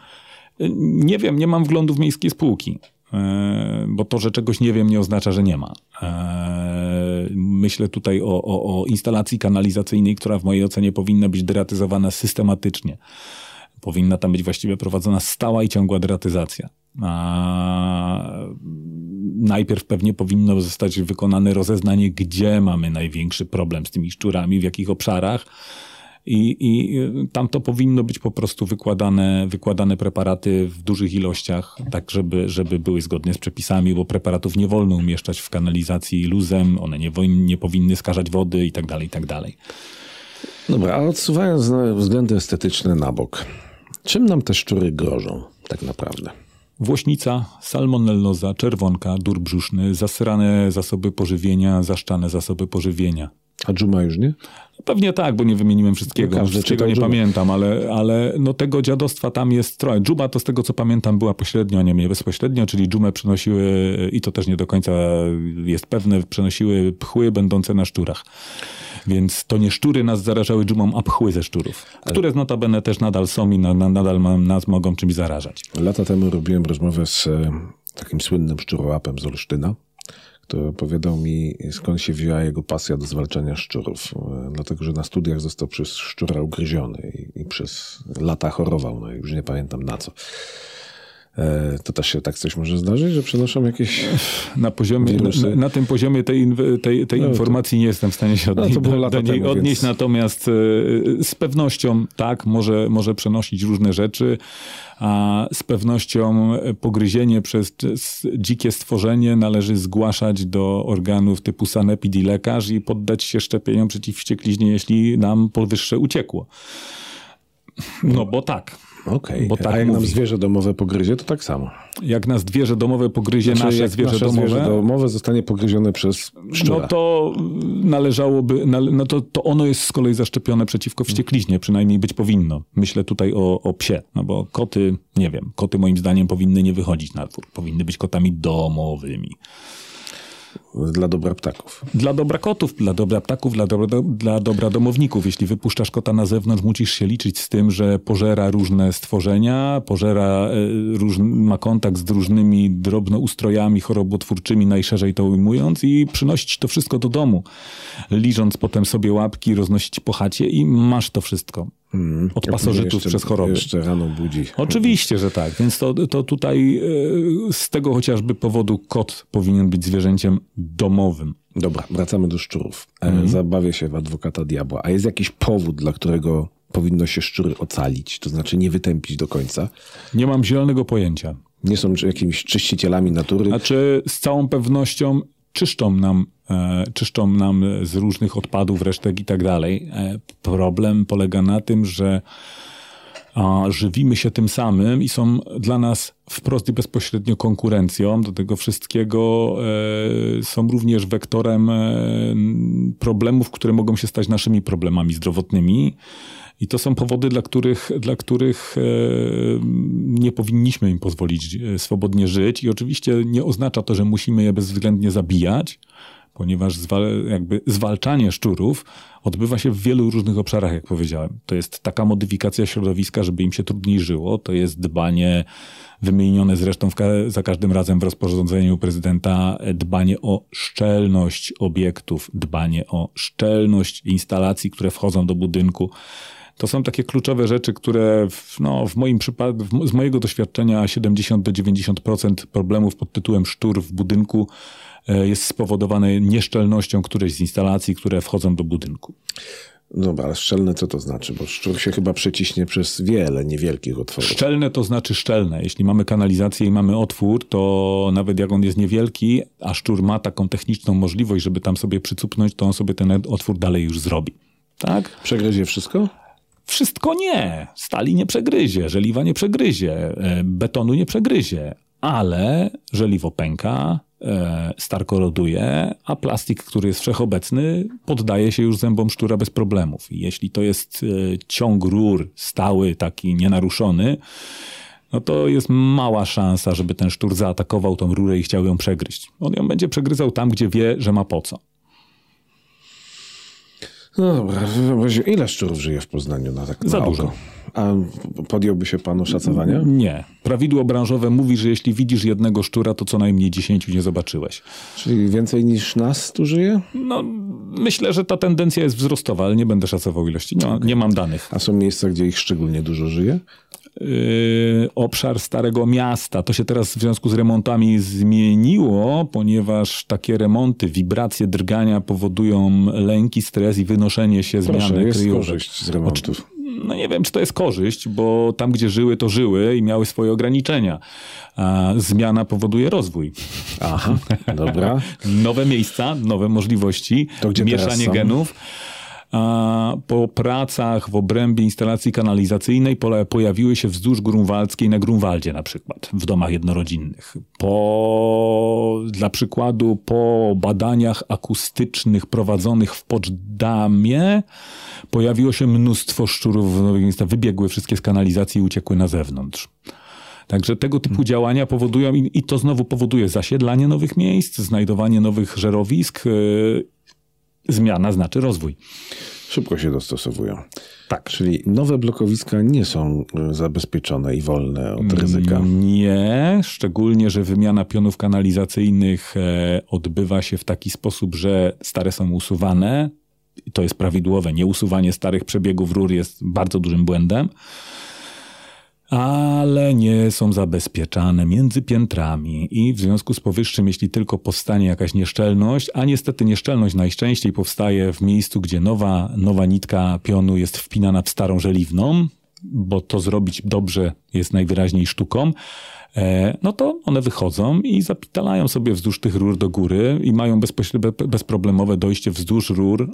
Nie wiem, nie mam wglądu w miejskie spółki. E, bo to, że czegoś nie wiem, nie oznacza, że nie ma. E, myślę tutaj o, o, o instalacji kanalizacyjnej, która w mojej ocenie powinna być deratyzowana systematycznie. Powinna tam być właściwie prowadzona stała i ciągła deratyzacja. Najpierw pewnie powinno zostać wykonane rozeznanie, gdzie mamy największy problem z tymi szczurami, w jakich obszarach i, i tam to powinno być po prostu wykładane, wykładane preparaty w dużych ilościach, tak żeby, żeby były zgodne z przepisami, bo preparatów nie wolno umieszczać w kanalizacji luzem, one nie, nie powinny skażać wody i tak dalej, i tak dalej. Dobra, a odsuwając względy estetyczne na bok, czym nam te szczury grożą tak naprawdę? Włośnica, salmonelloza, czerwonka, dur brzuszny, zasrane zasoby pożywienia, zaszczane zasoby pożywienia. A dżuma już nie? Pewnie tak, bo nie wymieniłem wszystkiego. No wszystkiego nie dżuma. pamiętam, ale, ale no tego dziadostwa tam jest trochę. Dżuma to z tego co pamiętam była pośrednio, a nie bezpośrednio, czyli dżumę przenosiły, i to też nie do końca jest pewne, przenosiły pchły będące na szczurach. Więc to nie szczury nas zarażały dżumą, a pchły ze szczurów, ale... które notabene też nadal są i na, na, nadal nas mogą czymś zarażać. Lata temu robiłem rozmowę z e, takim słynnym szczurołapem z Olsztyna to opowiadał mi, skąd się wzięła jego pasja do zwalczania szczurów. E, dlatego, że na studiach został przez szczura ugryziony i, i przez lata chorował. No i już nie pamiętam na co. E, to też się tak coś może zdarzyć, że przenoszą jakieś na poziomie na, na, tym poziomie tej, tej, tej no, informacji to, nie jestem w stanie się odnieść, no, do, do niej temu, odnieść, więc... natomiast e, z pewnością tak, może, może przenosić różne rzeczy, a z pewnością pogryzienie przez dzikie stworzenie należy zgłaszać do organów typu sanepid i lekarz i poddać się szczepieniom przeciw wściekliźnie, jeśli nam powyższe uciekło. No bo tak. Okej, okay. tak a jak mówi. nam zwierzę domowe pogryzie, to tak samo. Jak nas zwierzę domowe pogryzie, znaczy, nasze zwierzę nasze domowe... zwierzę domowe zostanie pogryzione przez szczura. No to należałoby, no to, to ono jest z kolei zaszczepione przeciwko wściekliźnie, przynajmniej być powinno. Myślę tutaj o, o psie, no bo koty, nie wiem, koty moim zdaniem powinny nie wychodzić na dwór, powinny być kotami domowymi. Dla dobra ptaków. Dla dobra kotów, dla dobra ptaków, dla dobra, dla dobra domowników. Jeśli wypuszczasz kota na zewnątrz, musisz się liczyć z tym, że pożera różne stworzenia, pożera, e, róż, ma kontakt z różnymi drobnoustrojami chorobotwórczymi, najszerzej to ujmując, i przynosić to wszystko do domu. Liżąc potem sobie łapki, roznosić po chacie i masz to wszystko. Hmm. Od pasożytów jeszcze, przez choroby. Jeszcze rano budzi. Oczywiście, że tak. Więc to, to tutaj e, z tego chociażby powodu kot powinien być zwierzęciem domowym. Dobra, wracamy do szczurów. Hmm. Zabawię się w adwokata diabła. A jest jakiś powód, dla którego powinno się szczury ocalić? To znaczy nie wytępić do końca? Nie mam zielonego pojęcia. Nie są jakimiś czyścicielami natury? Znaczy z całą pewnością czyszczą nam, czyszczą nam z różnych odpadów, resztek i tak dalej. E, problem polega na tym, że żywimy się tym samym i są dla nas wprost i bezpośrednio konkurencją do tego wszystkiego. E, są również wektorem problemów, które mogą się stać naszymi problemami zdrowotnymi. I to są powody, dla których, dla których e, nie powinniśmy im pozwolić e, swobodnie żyć. I oczywiście nie oznacza to, że musimy je bezwzględnie zabijać, ponieważ zwal, jakby zwalczanie szczurów odbywa się w wielu różnych obszarach, jak powiedziałem. To jest taka modyfikacja środowiska, żeby im się trudniej żyło, to jest dbanie wymienione zresztą za każdym razem w rozporządzeniu prezydenta, dbanie o szczelność obiektów, dbanie o szczelność instalacji, które wchodzą do budynku. To są takie kluczowe rzeczy, które w, no, w moim przypadku, z mojego doświadczenia 70 do 90% problemów pod tytułem sztur w budynku e, jest spowodowane nieszczelnością którejś z instalacji, które wchodzą do budynku. Dobra, ale szczelne co to znaczy? Bo szczur się chyba przeciśnie przez wiele niewielkich otworów. Szczelne to znaczy szczelne. Jeśli mamy kanalizację i mamy otwór, to nawet jak on jest niewielki, a szczur ma taką techniczną możliwość, żeby tam sobie przycupnąć, to on sobie ten otwór dalej już zrobi. Tak? Przegryzie wszystko? Wszystko nie. Stali nie przegryzie, żeliwa nie przegryzie, e, betonu nie przegryzie, ale żeliwo pęka, e, star koroduje, a plastik, który jest wszechobecny, poddaje się już zębom szczura bez problemów. I jeśli to jest e, ciąg rur stały, taki nienaruszony, no to jest mała szansa, żeby ten szczur zaatakował tą rurę i chciał ją przegryźć. On ją będzie przegryzał tam, gdzie wie, że ma po co. No dobra, ile szczurów żyje w Poznaniu na tak Za na dużo. oko? A podjąłby się pan oszacowania? Nie. Prawidło branżowe mówi, że jeśli widzisz jednego szczura, to co najmniej dziesięciu nie zobaczyłeś. Czyli więcej niż nas tu żyje? No, myślę, że ta tendencja jest wzrostowa, ale nie będę szacował ilości. Nie, ma, nie mam danych. A są miejsca, gdzie ich szczególnie dużo żyje? Yy, obszar Starego Miasta. To się teraz w związku z remontami zmieniło, ponieważ takie remonty, wibracje, drgania powodują lęki, stres i wynoszenie się Proszę, zmiany jest kryjówek. korzyść z remontów. No nie wiem, czy to jest korzyść, bo tam, gdzie żyły, to żyły i miały swoje ograniczenia. A zmiana powoduje rozwój. Aha, dobra. Nowe miejsca, nowe możliwości, To mieszanie genów. A po pracach w obrębie instalacji kanalizacyjnej pojawiły się wzdłuż Grunwaldzkiej na Grunwaldzie na przykład, w domach jednorodzinnych. Po, dla przykładu, po badaniach akustycznych prowadzonych w Poczdamie pojawiło się mnóstwo szczurów w nowych miejscach, wybiegły wszystkie z kanalizacji i uciekły na zewnątrz. Także tego typu działania powodują i, i to znowu powoduje zasiedlanie nowych miejsc, znajdowanie nowych żerowisk. Zmiana znaczy rozwój. Szybko się dostosowują. Tak. Czyli nowe blokowiska nie są y, zabezpieczone i wolne od ryzyka. Nie, szczególnie, że wymiana pionów kanalizacyjnych e, odbywa się w taki sposób, że stare są usuwane. I To jest prawidłowe. Nieusuwanie starych przebiegów rur jest bardzo dużym błędem. Ale nie są zabezpieczane między piętrami i w związku z powyższym, jeśli tylko powstanie jakaś nieszczelność, a niestety nieszczelność najczęściej powstaje w miejscu, gdzie nowa, nowa nitka pionu jest wpinana w starą żeliwną, bo to zrobić dobrze jest najwyraźniej sztuką, e, no to one wychodzą i zapitalają sobie wzdłuż tych rur do góry i mają bezproblemowe dojście wzdłuż rur e,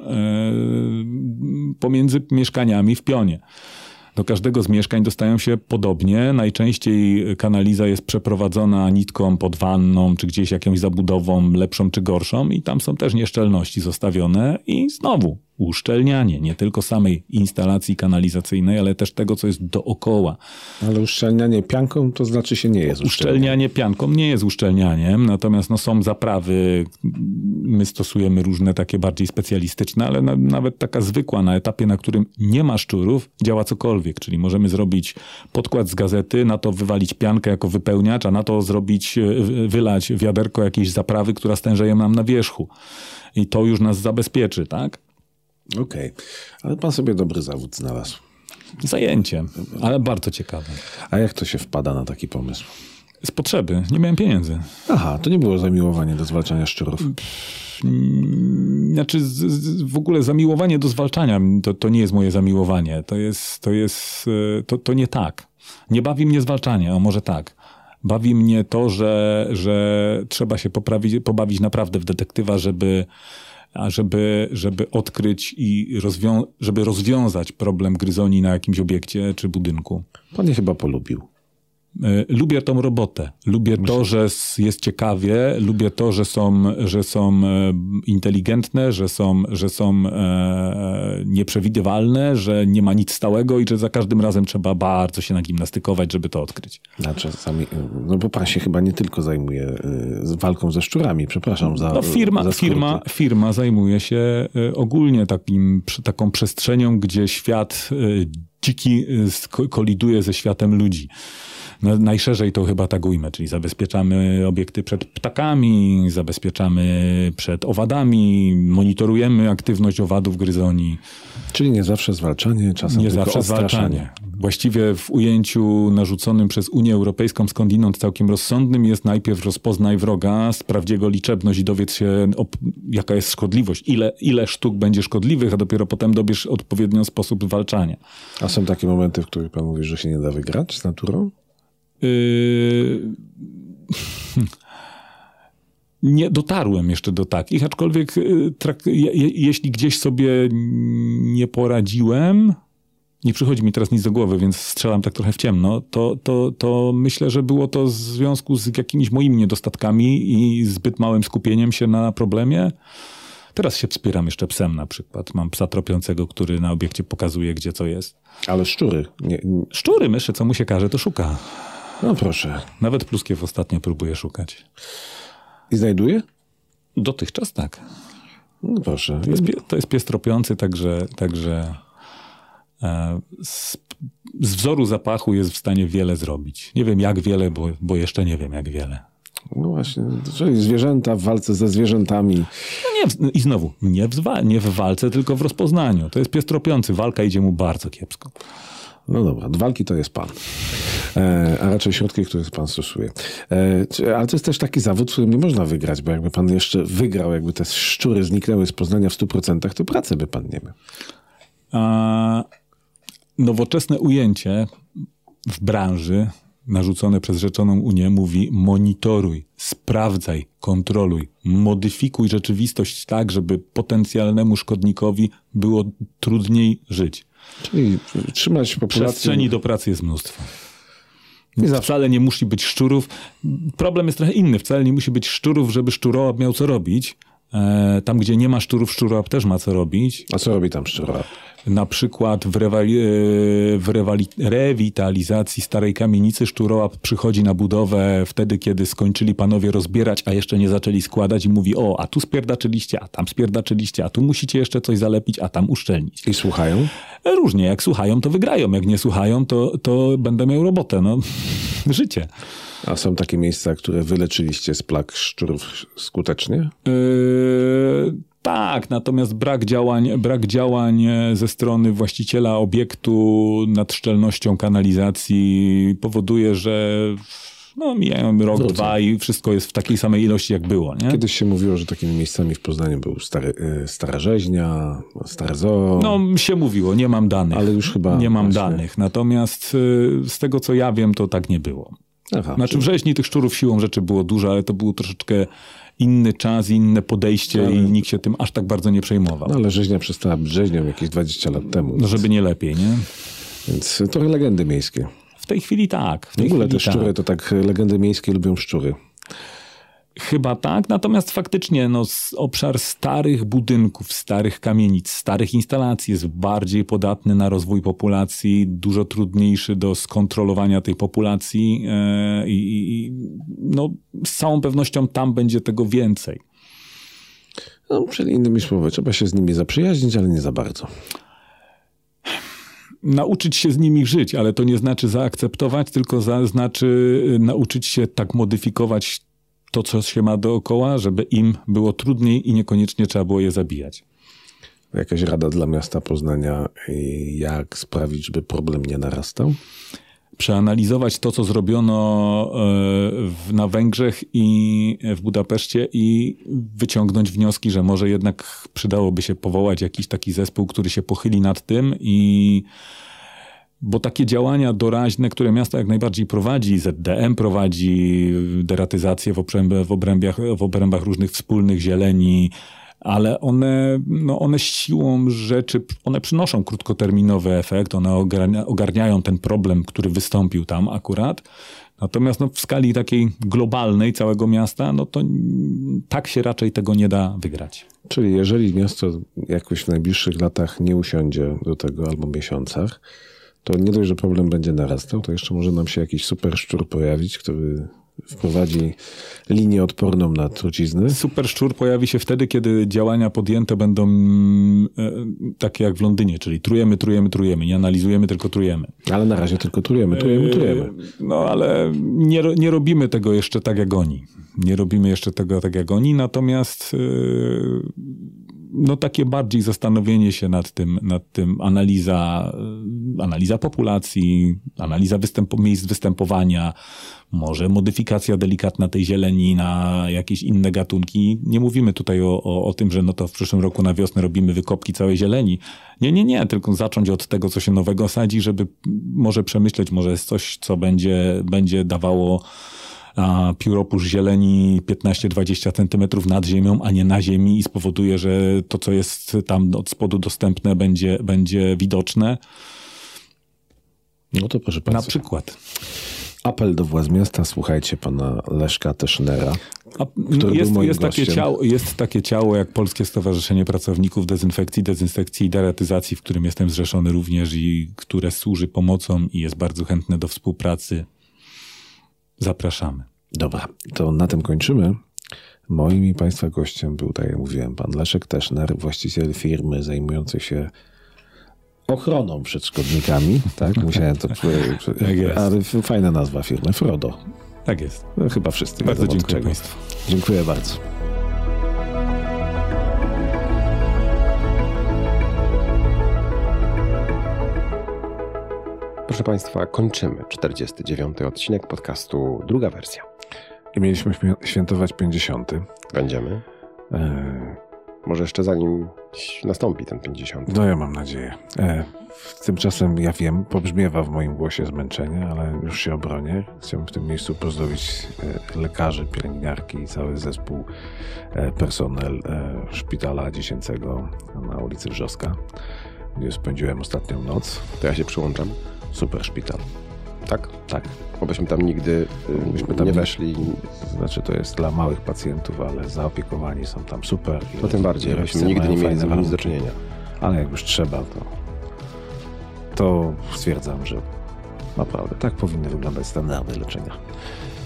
pomiędzy mieszkaniami w pionie. Do każdego z mieszkań dostają się podobnie. Najczęściej kanaliza jest przeprowadzona nitką pod wanną, czy gdzieś jakąś zabudową lepszą czy gorszą i tam są też nieszczelności zostawione i znowu uszczelnianie nie tylko samej instalacji kanalizacyjnej, ale też tego, co jest dookoła. Ale uszczelnianie pianką to znaczy się nie jest uszczelnianie. Uszczelnianie pianką nie jest uszczelnianiem, natomiast no, są zaprawy, my stosujemy różne takie bardziej specjalistyczne, ale na, nawet taka zwykła na etapie, na którym nie ma szczurów, działa cokolwiek, czyli możemy zrobić podkład z gazety, na to wywalić piankę jako wypełniacz, a na to zrobić, e, wylać wiaderko jakiejś zaprawy, która stężeje nam na wierzchu. I to już nas zabezpieczy, tak? Okej, ale pan sobie dobry zawód znalazł. Zajęcie, ale bardzo ciekawe. A jak to się wpada na taki pomysł? Z potrzeby, nie miałem pieniędzy. Aha, to nie było zamiłowanie do zwalczania szczurów. Znaczy, z, z, w ogóle zamiłowanie do zwalczania to, to nie jest moje zamiłowanie. To jest, to jest, e, to, to nie tak. Nie bawi mnie zwalczanie, o może tak. Bawi mnie to, że, że trzeba się poprawić, pobawić naprawdę w detektywa, żeby, a żeby, żeby odkryć i rozwią- żeby rozwiązać problem gryzoni na jakimś obiekcie czy budynku. Pan je chyba polubił. E, Lubię tą robotę. Lubię to, że jest ciekawie. Lubię to, że są, że są e, inteligentne, że są, że są e, nieprzewidywalne, że nie ma nic stałego i że za każdym razem trzeba bardzo się nagimnastykować, żeby to odkryć. Czasami, no bo pan się chyba nie tylko zajmuje walką ze szczurami, przepraszam za No firma, za firma, firma zajmuje się ogólnie takim, taką przestrzenią, gdzie świat dziki koliduje ze światem ludzi. No, najszerzej to chyba ujmę, czyli zabezpieczamy obiekty przed ptakami, zabezpieczamy przed owadami, monitorujemy aktywność owadów gryzoni. Czyli nie zawsze zwalczanie, czasem Nie zawsze zwalczanie. Właściwie w ujęciu narzuconym przez Unię Europejską skądinąd całkiem rozsądnym jest najpierw rozpoznaj wroga, sprawdź jego liczebność i dowiedz się, jaka jest szkodliwość, ile, ile sztuk będzie szkodliwych, a dopiero potem dobierz odpowiednio sposób zwalczania. A są takie momenty, w których pan mówi, że się nie da wygrać z naturą? Yy... Nie dotarłem jeszcze do takich, aczkolwiek yy, jeśli gdzieś sobie nie poradziłem, nie przychodzi mi teraz nic do głowy, więc strzelam tak trochę w ciemno, to, to, to myślę, że było to w związku z jakimiś moimi niedostatkami i zbyt małym skupieniem się na problemie. Teraz się wspieram jeszcze psem na przykład. Mam psa tropiącego, który na obiekcie pokazuje, gdzie co jest. Ale szczury. Nie, nie- Szczury, myszy, co mu się każe, to szuka. No proszę. Nawet pluskiew ostatnio próbuje szukać. I znajduje? Dotychczas tak. No proszę. To jest, to jest pies tropiący, także, także e, z, z wzoru zapachu jest w stanie wiele zrobić. Nie wiem jak wiele, bo, bo jeszcze nie wiem jak wiele. No właśnie, czyli zwierzęta w walce ze zwierzętami. No nie, I znowu, nie w, nie w walce, tylko w rozpoznaniu. To jest pies tropiący. Walka idzie mu bardzo kiepsko. No dobra, od walki to jest pan. E, a raczej środki, które pan stosuje. E, ale to jest też taki zawód, w którym nie można wygrać, bo jakby pan jeszcze wygrał, jakby te szczury zniknęły z Poznania w 100%, to pracy by pan nie miał. A nowoczesne ujęcie w branży narzucone przez Rzeczoną Unię mówi monitoruj, sprawdzaj, kontroluj, modyfikuj rzeczywistość tak, żeby potencjalnemu szkodnikowi było trudniej żyć. Czyli trzymać populację... Przestrzeni do pracy jest mnóstwo. Zawsze. Wcale nie musi być szczurów. Problem jest trochę inny. Wcale nie musi być szczurów, żeby szczurołap miał co robić. E, Tam, gdzie nie ma szczurów, szczurołap też ma co robić. A co robi tam szczura? Na przykład w, rewali, e, w rewali, rewitalizacji starej kamienicy szczurołap przychodzi na budowę wtedy, kiedy skończyli panowie rozbierać, a jeszcze nie zaczęli składać i mówi, o, a tu spierdaczyliście, a tam spierdaczyliście, a tu musicie jeszcze coś zalepić, a tam uszczelnić. I słuchają? Różnie, jak słuchają, to wygrają, jak nie słuchają, to, to będę miał robotę, no. Życie. A są takie miejsca, które wyleczyliście z plag szczurów skutecznie? Yy, tak, natomiast brak działań, brak działań e, ze strony właściciela obiektu nad szczelnością kanalizacji powoduje, że no, mijają rok, Wrócą. dwa i wszystko jest w takiej samej ilości, jak było. Nie? Kiedyś się mówiło, że takimi miejscami w Poznaniu był stary, y, Stara Rzeźnia, Stare Zoo. No, się mówiło, nie mam danych. Ale już chyba Nie mam właśnie- danych. Natomiast y, z tego, co ja wiem, to tak nie było. Aha, Znaczy, w rzeźni tych szczurów siłą rzeczy było dużo, ale to był troszeczkę inny czas, inne podejście i nikt się tym aż tak bardzo nie przejmował. no ale Rzeźnia przestała być rzeźnią jakieś 20 lat temu. No, żeby nie lepiej, nie? Więc trochę legendy miejskie. W tej chwili tak. W W tej ogóle te szczury tak. to tak legendy miejskie lubią szczury. Chyba tak, natomiast faktycznie no, obszar starych budynków, starych kamienic, starych instalacji jest bardziej podatny na rozwój populacji, dużo trudniejszy do skontrolowania tej populacji e, i, i no, z całą pewnością tam będzie tego więcej. No, czyli innymi słowy, trzeba się z nimi zaprzyjaźnić, ale nie za bardzo. Nauczyć się z nimi żyć, ale to nie znaczy zaakceptować, tylko za, znaczy y, nauczyć się tak modyfikować to, co się ma dookoła, żeby im było trudniej i niekoniecznie trzeba było je zabijać. Jakaś rada dla miasta Poznania, y, jak sprawić, żeby problem nie narastał? przeanalizować to, co zrobiono w, na Węgrzech i w Budapeszcie i wyciągnąć wnioski, że może jednak przydałoby się powołać jakiś taki zespół, który się pochyli nad tym i bo takie działania doraźne, które miasto jak najbardziej prowadzi, ZDM prowadzi deratyzację w, obrębie, w, obrębiach, w obrębach różnych wspólnych zieleni, ale one, no one siłą rzeczy, one przynoszą krótkoterminowy efekt, one ogarnia, ogarniają ten problem, który wystąpił tam akurat. Natomiast no, w skali takiej globalnej całego miasta, no to tak się raczej tego nie da wygrać. Czyli jeżeli miasto jakoś w najbliższych latach nie usiądzie do tego albo miesiącach, to nie dość, że problem będzie narastał, to jeszcze może nam się jakiś super szczur pojawić, który wprowadzi linię odporną na trucizny. Super szczur pojawi się wtedy, kiedy działania podjęte będą mm, e, takie jak w Londynie, czyli trujemy, trujemy, trujemy, nie analizujemy, tylko trujemy. Ale na razie tylko trujemy, trujemy, trujemy. E, No ale nie, nie robimy tego jeszcze tak jak oni. Nie robimy jeszcze tego tak jak oni, natomiast e, no takie bardziej zastanowienie się nad tym, nad tym analiza, e, analiza populacji, analiza występu, miejsc występowania, może modyfikacja delikatna tej zieleni na jakieś inne gatunki. Nie mówimy tutaj o, o, o tym, że no to w przyszłym roku na wiosnę robimy wykopki całej zieleni. Nie, nie, nie, tylko zacząć od tego, co się nowego sadzi, żeby może przemyśleć, może jest coś, co będzie, będzie dawało pióropusz zieleni 15-20 centymetrów nad ziemią, a nie na ziemi i spowoduje, że to, co jest tam od spodu dostępne, będzie, będzie widoczne. No to proszę Na Państwa. przykład. Apel do władz miasta, słuchajcie pana Leszka Tesznera. Który jest, był moim jest, takie ciało, jest takie ciało jak Polskie Stowarzyszenie Pracowników Dezynfekcji, Dezynsekcji i Deratyzacji, w którym jestem zrzeszony również i które służy pomocą i jest bardzo chętne do współpracy. Zapraszamy. Dobra, to na tym kończymy. Moim i Państwa gościem był, tak jak mówiłem, pan Leszek Teszner, właściciel firmy zajmującej się ochroną przed szkodnikami. Tak, musiałem to powiedzieć. jest. Ale fajna nazwa firmy, Frodo. Tak jest. Chyba wszyscy Bardzo dziękuję. Państwu. Dziękuję bardzo. Proszę Państwa, kończymy 49. odcinek podcastu, druga wersja. I mieliśmy świętować 50. Będziemy. E, Może jeszcze zanim nastąpi ten 50. No ja mam nadzieję. E, tymczasem ja wiem, pobrzmiewa w moim głosie zmęczenie, ale już się obronię. Chciałbym w tym miejscu pozdrowić e, lekarzy, pielęgniarki i cały zespół, e, personel e, szpitala dziecięcego na ulicy Wrzoska, gdzie spędziłem ostatnią noc. To ja się przyłączam. Super szpital. Tak? Tak. Bo byśmy tam nigdy y, Myśmy tam nie weszli. Znaczy to jest dla małych pacjentów, ale zaopiekowani są tam super. To tym bardziej, byśmy nigdy nie mieli z nimi do czynienia. Ale jak już trzeba, to, to stwierdzam, że naprawdę tak powinny wyglądać standardy leczenia.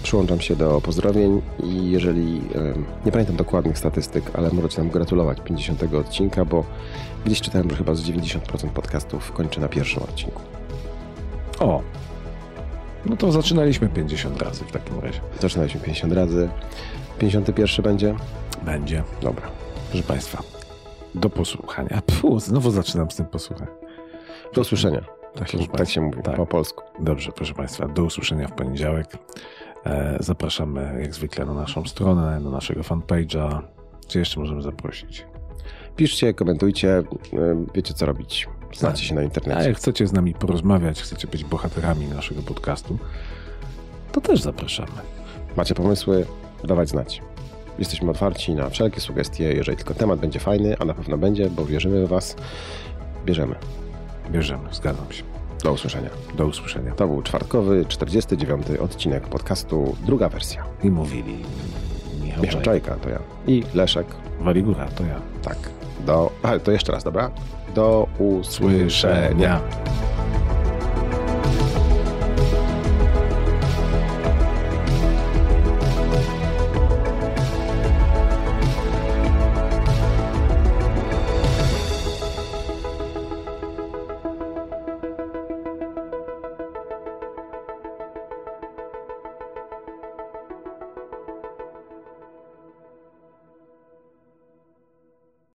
Przyłączam się do pozdrowień i jeżeli, nie pamiętam dokładnych statystyk, ale możecie nam gratulować 50 odcinka, bo gdzieś czytałem, że chyba z 90% podcastów kończy na pierwszym odcinku. O! No to zaczynaliśmy 50 razy w takim razie. Zaczynaliśmy 50 razy. 51 będzie? Będzie. Dobra. Proszę Państwa, do posłuchania. Pfu, znowu zaczynam z tym posłuchania. Do usłyszenia. Tak, Tak, tak się mówi, Tak. po polsku. Dobrze, proszę Państwa, do usłyszenia w poniedziałek. E, zapraszamy jak zwykle na naszą stronę, na naszego fanpage'a. Czy jeszcze możemy zaprosić? Piszcie, komentujcie, em, wiecie co robić. Znacie się na A internecie. jak chcecie z nami porozmawiać, chcecie być bohaterami naszego podcastu, to też zapraszamy. Macie pomysły? Dawać znać. Jesteśmy otwarci na wszelkie sugestie, jeżeli tylko temat będzie fajny, a na pewno będzie, bo wierzymy w Was. Bierzemy. Bierzemy, zgadzam się. Do usłyszenia. Do usłyszenia. To był czwartkowy, 49. odcinek podcastu, druga wersja. I mówili Michał. Czajka to ja. I Leszek. Waligura, to ja. Tak. Do... A, to jeszcze raz, dobra? Do usłyszenia. Słyszenia.